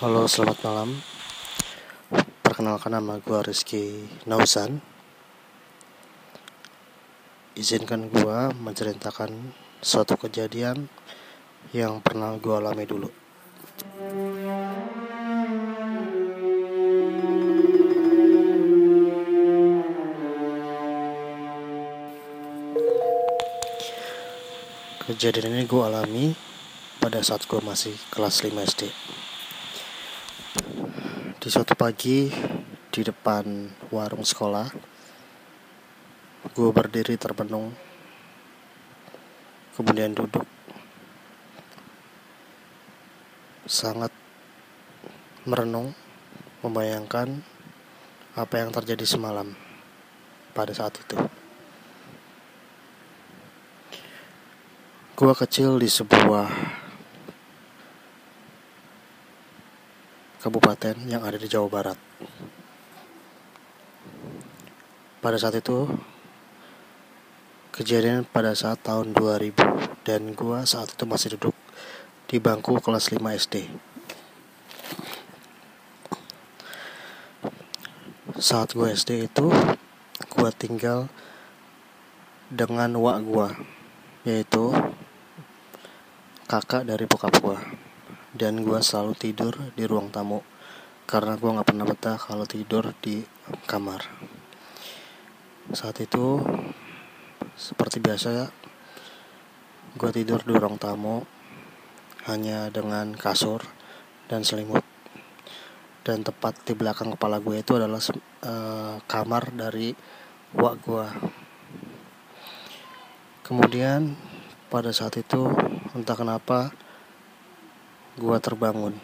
Halo, selamat malam. Perkenalkan nama gue Rizky Nausan. Izinkan gue menceritakan suatu kejadian yang pernah gue alami dulu. Kejadian ini gue alami pada saat gue masih kelas 5 SD. Di suatu pagi di depan warung sekolah, gue berdiri terbenung, kemudian duduk, sangat merenung, membayangkan apa yang terjadi semalam pada saat itu. Gua kecil di sebuah kabupaten yang ada di Jawa Barat. Pada saat itu kejadian pada saat tahun 2000 dan gua saat itu masih duduk di bangku kelas 5 SD. Saat gua SD itu gua tinggal dengan wak gua yaitu kakak dari bokap gue dan gue selalu tidur di ruang tamu. Karena gue nggak pernah betah kalau tidur di kamar. Saat itu seperti biasa gue tidur di ruang tamu hanya dengan kasur dan selimut. Dan tepat di belakang kepala gue itu adalah uh, kamar dari wak gue kemudian pada saat itu entah kenapa gua terbangun.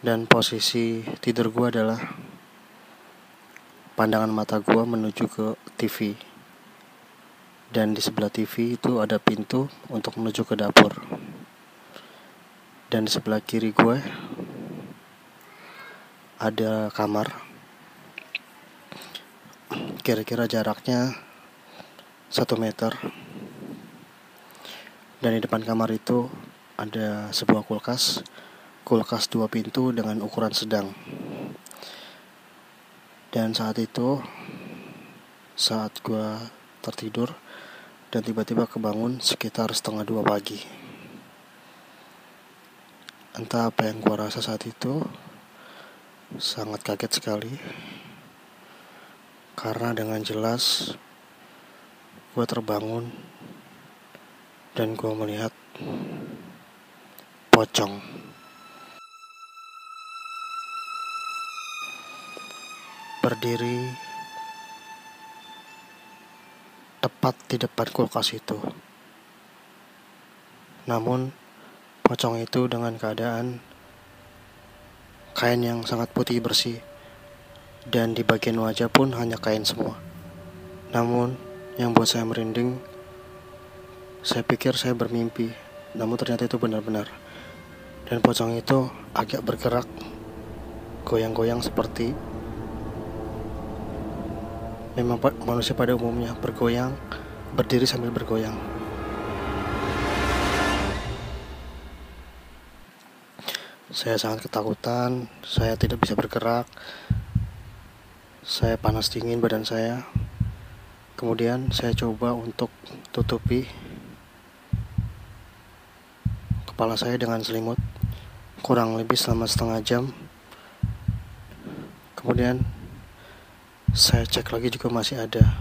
Dan posisi tidur gua adalah pandangan mata gua menuju ke TV dan di sebelah TV itu ada pintu untuk menuju ke dapur. Dan di sebelah kiri gue ada kamar. Kira-kira jaraknya satu meter. Dan di depan kamar itu ada sebuah kulkas kulkas dua pintu dengan ukuran sedang. Dan saat itu saat gue tertidur dan tiba-tiba kebangun sekitar setengah dua pagi. Entah apa yang gue rasa saat itu sangat kaget sekali. Karena dengan jelas gue terbangun dan gue melihat pocong. Berdiri tepat di depan kulkas itu. Namun, pocong itu dengan keadaan kain yang sangat putih bersih dan di bagian wajah pun hanya kain semua. Namun, yang buat saya merinding saya pikir saya bermimpi, namun ternyata itu benar-benar. Dan pocong itu agak bergerak, goyang-goyang seperti memang manusia pada umumnya bergoyang, berdiri sambil bergoyang. Saya sangat ketakutan, saya tidak bisa bergerak. Saya panas dingin badan saya. Kemudian saya coba untuk tutupi kepala saya dengan selimut kurang lebih selama setengah jam. Kemudian saya cek lagi juga masih ada.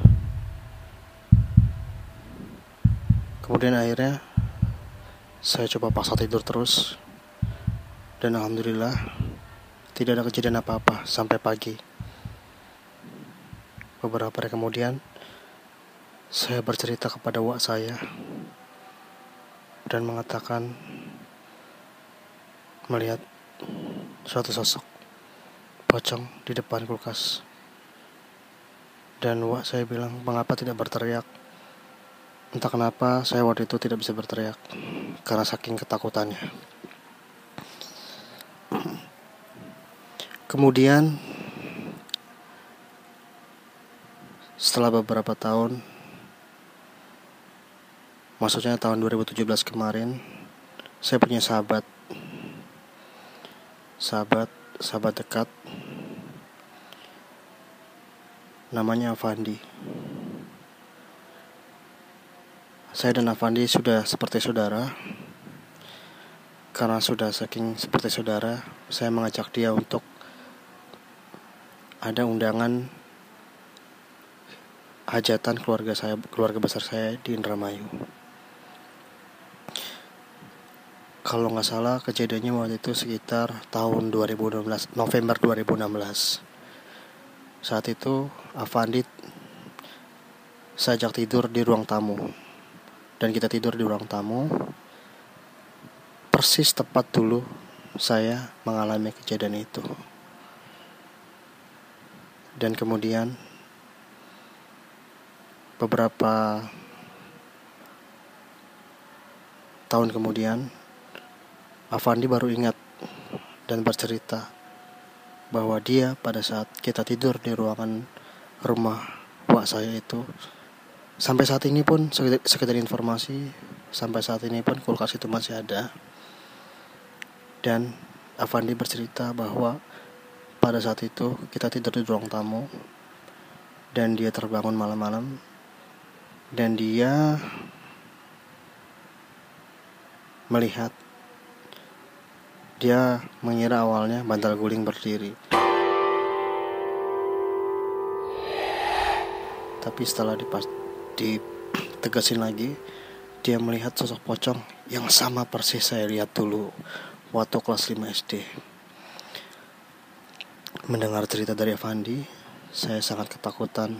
Kemudian akhirnya saya coba paksa tidur terus. Dan alhamdulillah tidak ada kejadian apa-apa sampai pagi. Beberapa hari kemudian saya bercerita kepada wak saya dan mengatakan melihat suatu sosok pocong di depan kulkas. Dan wak saya bilang, mengapa tidak berteriak? Entah kenapa saya waktu itu tidak bisa berteriak karena saking ketakutannya. Kemudian setelah beberapa tahun maksudnya tahun 2017 kemarin saya punya sahabat sahabat sahabat dekat. Namanya Avandi. Saya dan Avandi sudah seperti saudara. Karena sudah saking seperti saudara saya mengajak dia untuk ada undangan hajatan keluarga saya keluarga besar saya di Indramayu kalau nggak salah kejadiannya waktu itu sekitar tahun 2016 November 2016 saat itu Avandi saya ajak tidur di ruang tamu. Dan kita tidur di ruang tamu. Persis tepat dulu saya mengalami kejadian itu. Dan kemudian beberapa tahun kemudian Avandi baru ingat dan bercerita bahwa dia pada saat kita tidur di ruangan rumah wak saya itu sampai saat ini pun sekedar informasi sampai saat ini pun kulkas itu masih ada. Dan Avandi bercerita bahwa pada saat itu kita tidur di ruang tamu dan dia terbangun malam-malam dan dia melihat dia mengira awalnya bantal guling berdiri. Tapi setelah dipas ditegasin lagi, dia melihat sosok pocong yang sama persis saya lihat dulu waktu kelas 5 SD. Mendengar cerita dari Avandi, saya sangat ketakutan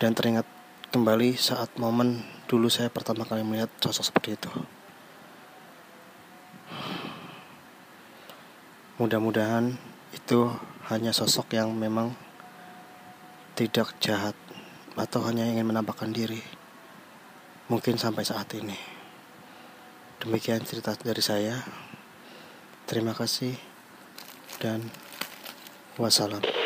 dan teringat kembali saat momen dulu saya pertama kali melihat sosok seperti itu. Mudah-mudahan itu hanya sosok yang memang tidak jahat atau hanya ingin menampakkan diri. Mungkin sampai saat ini. Demikian cerita dari saya. Terima kasih dan wassalam.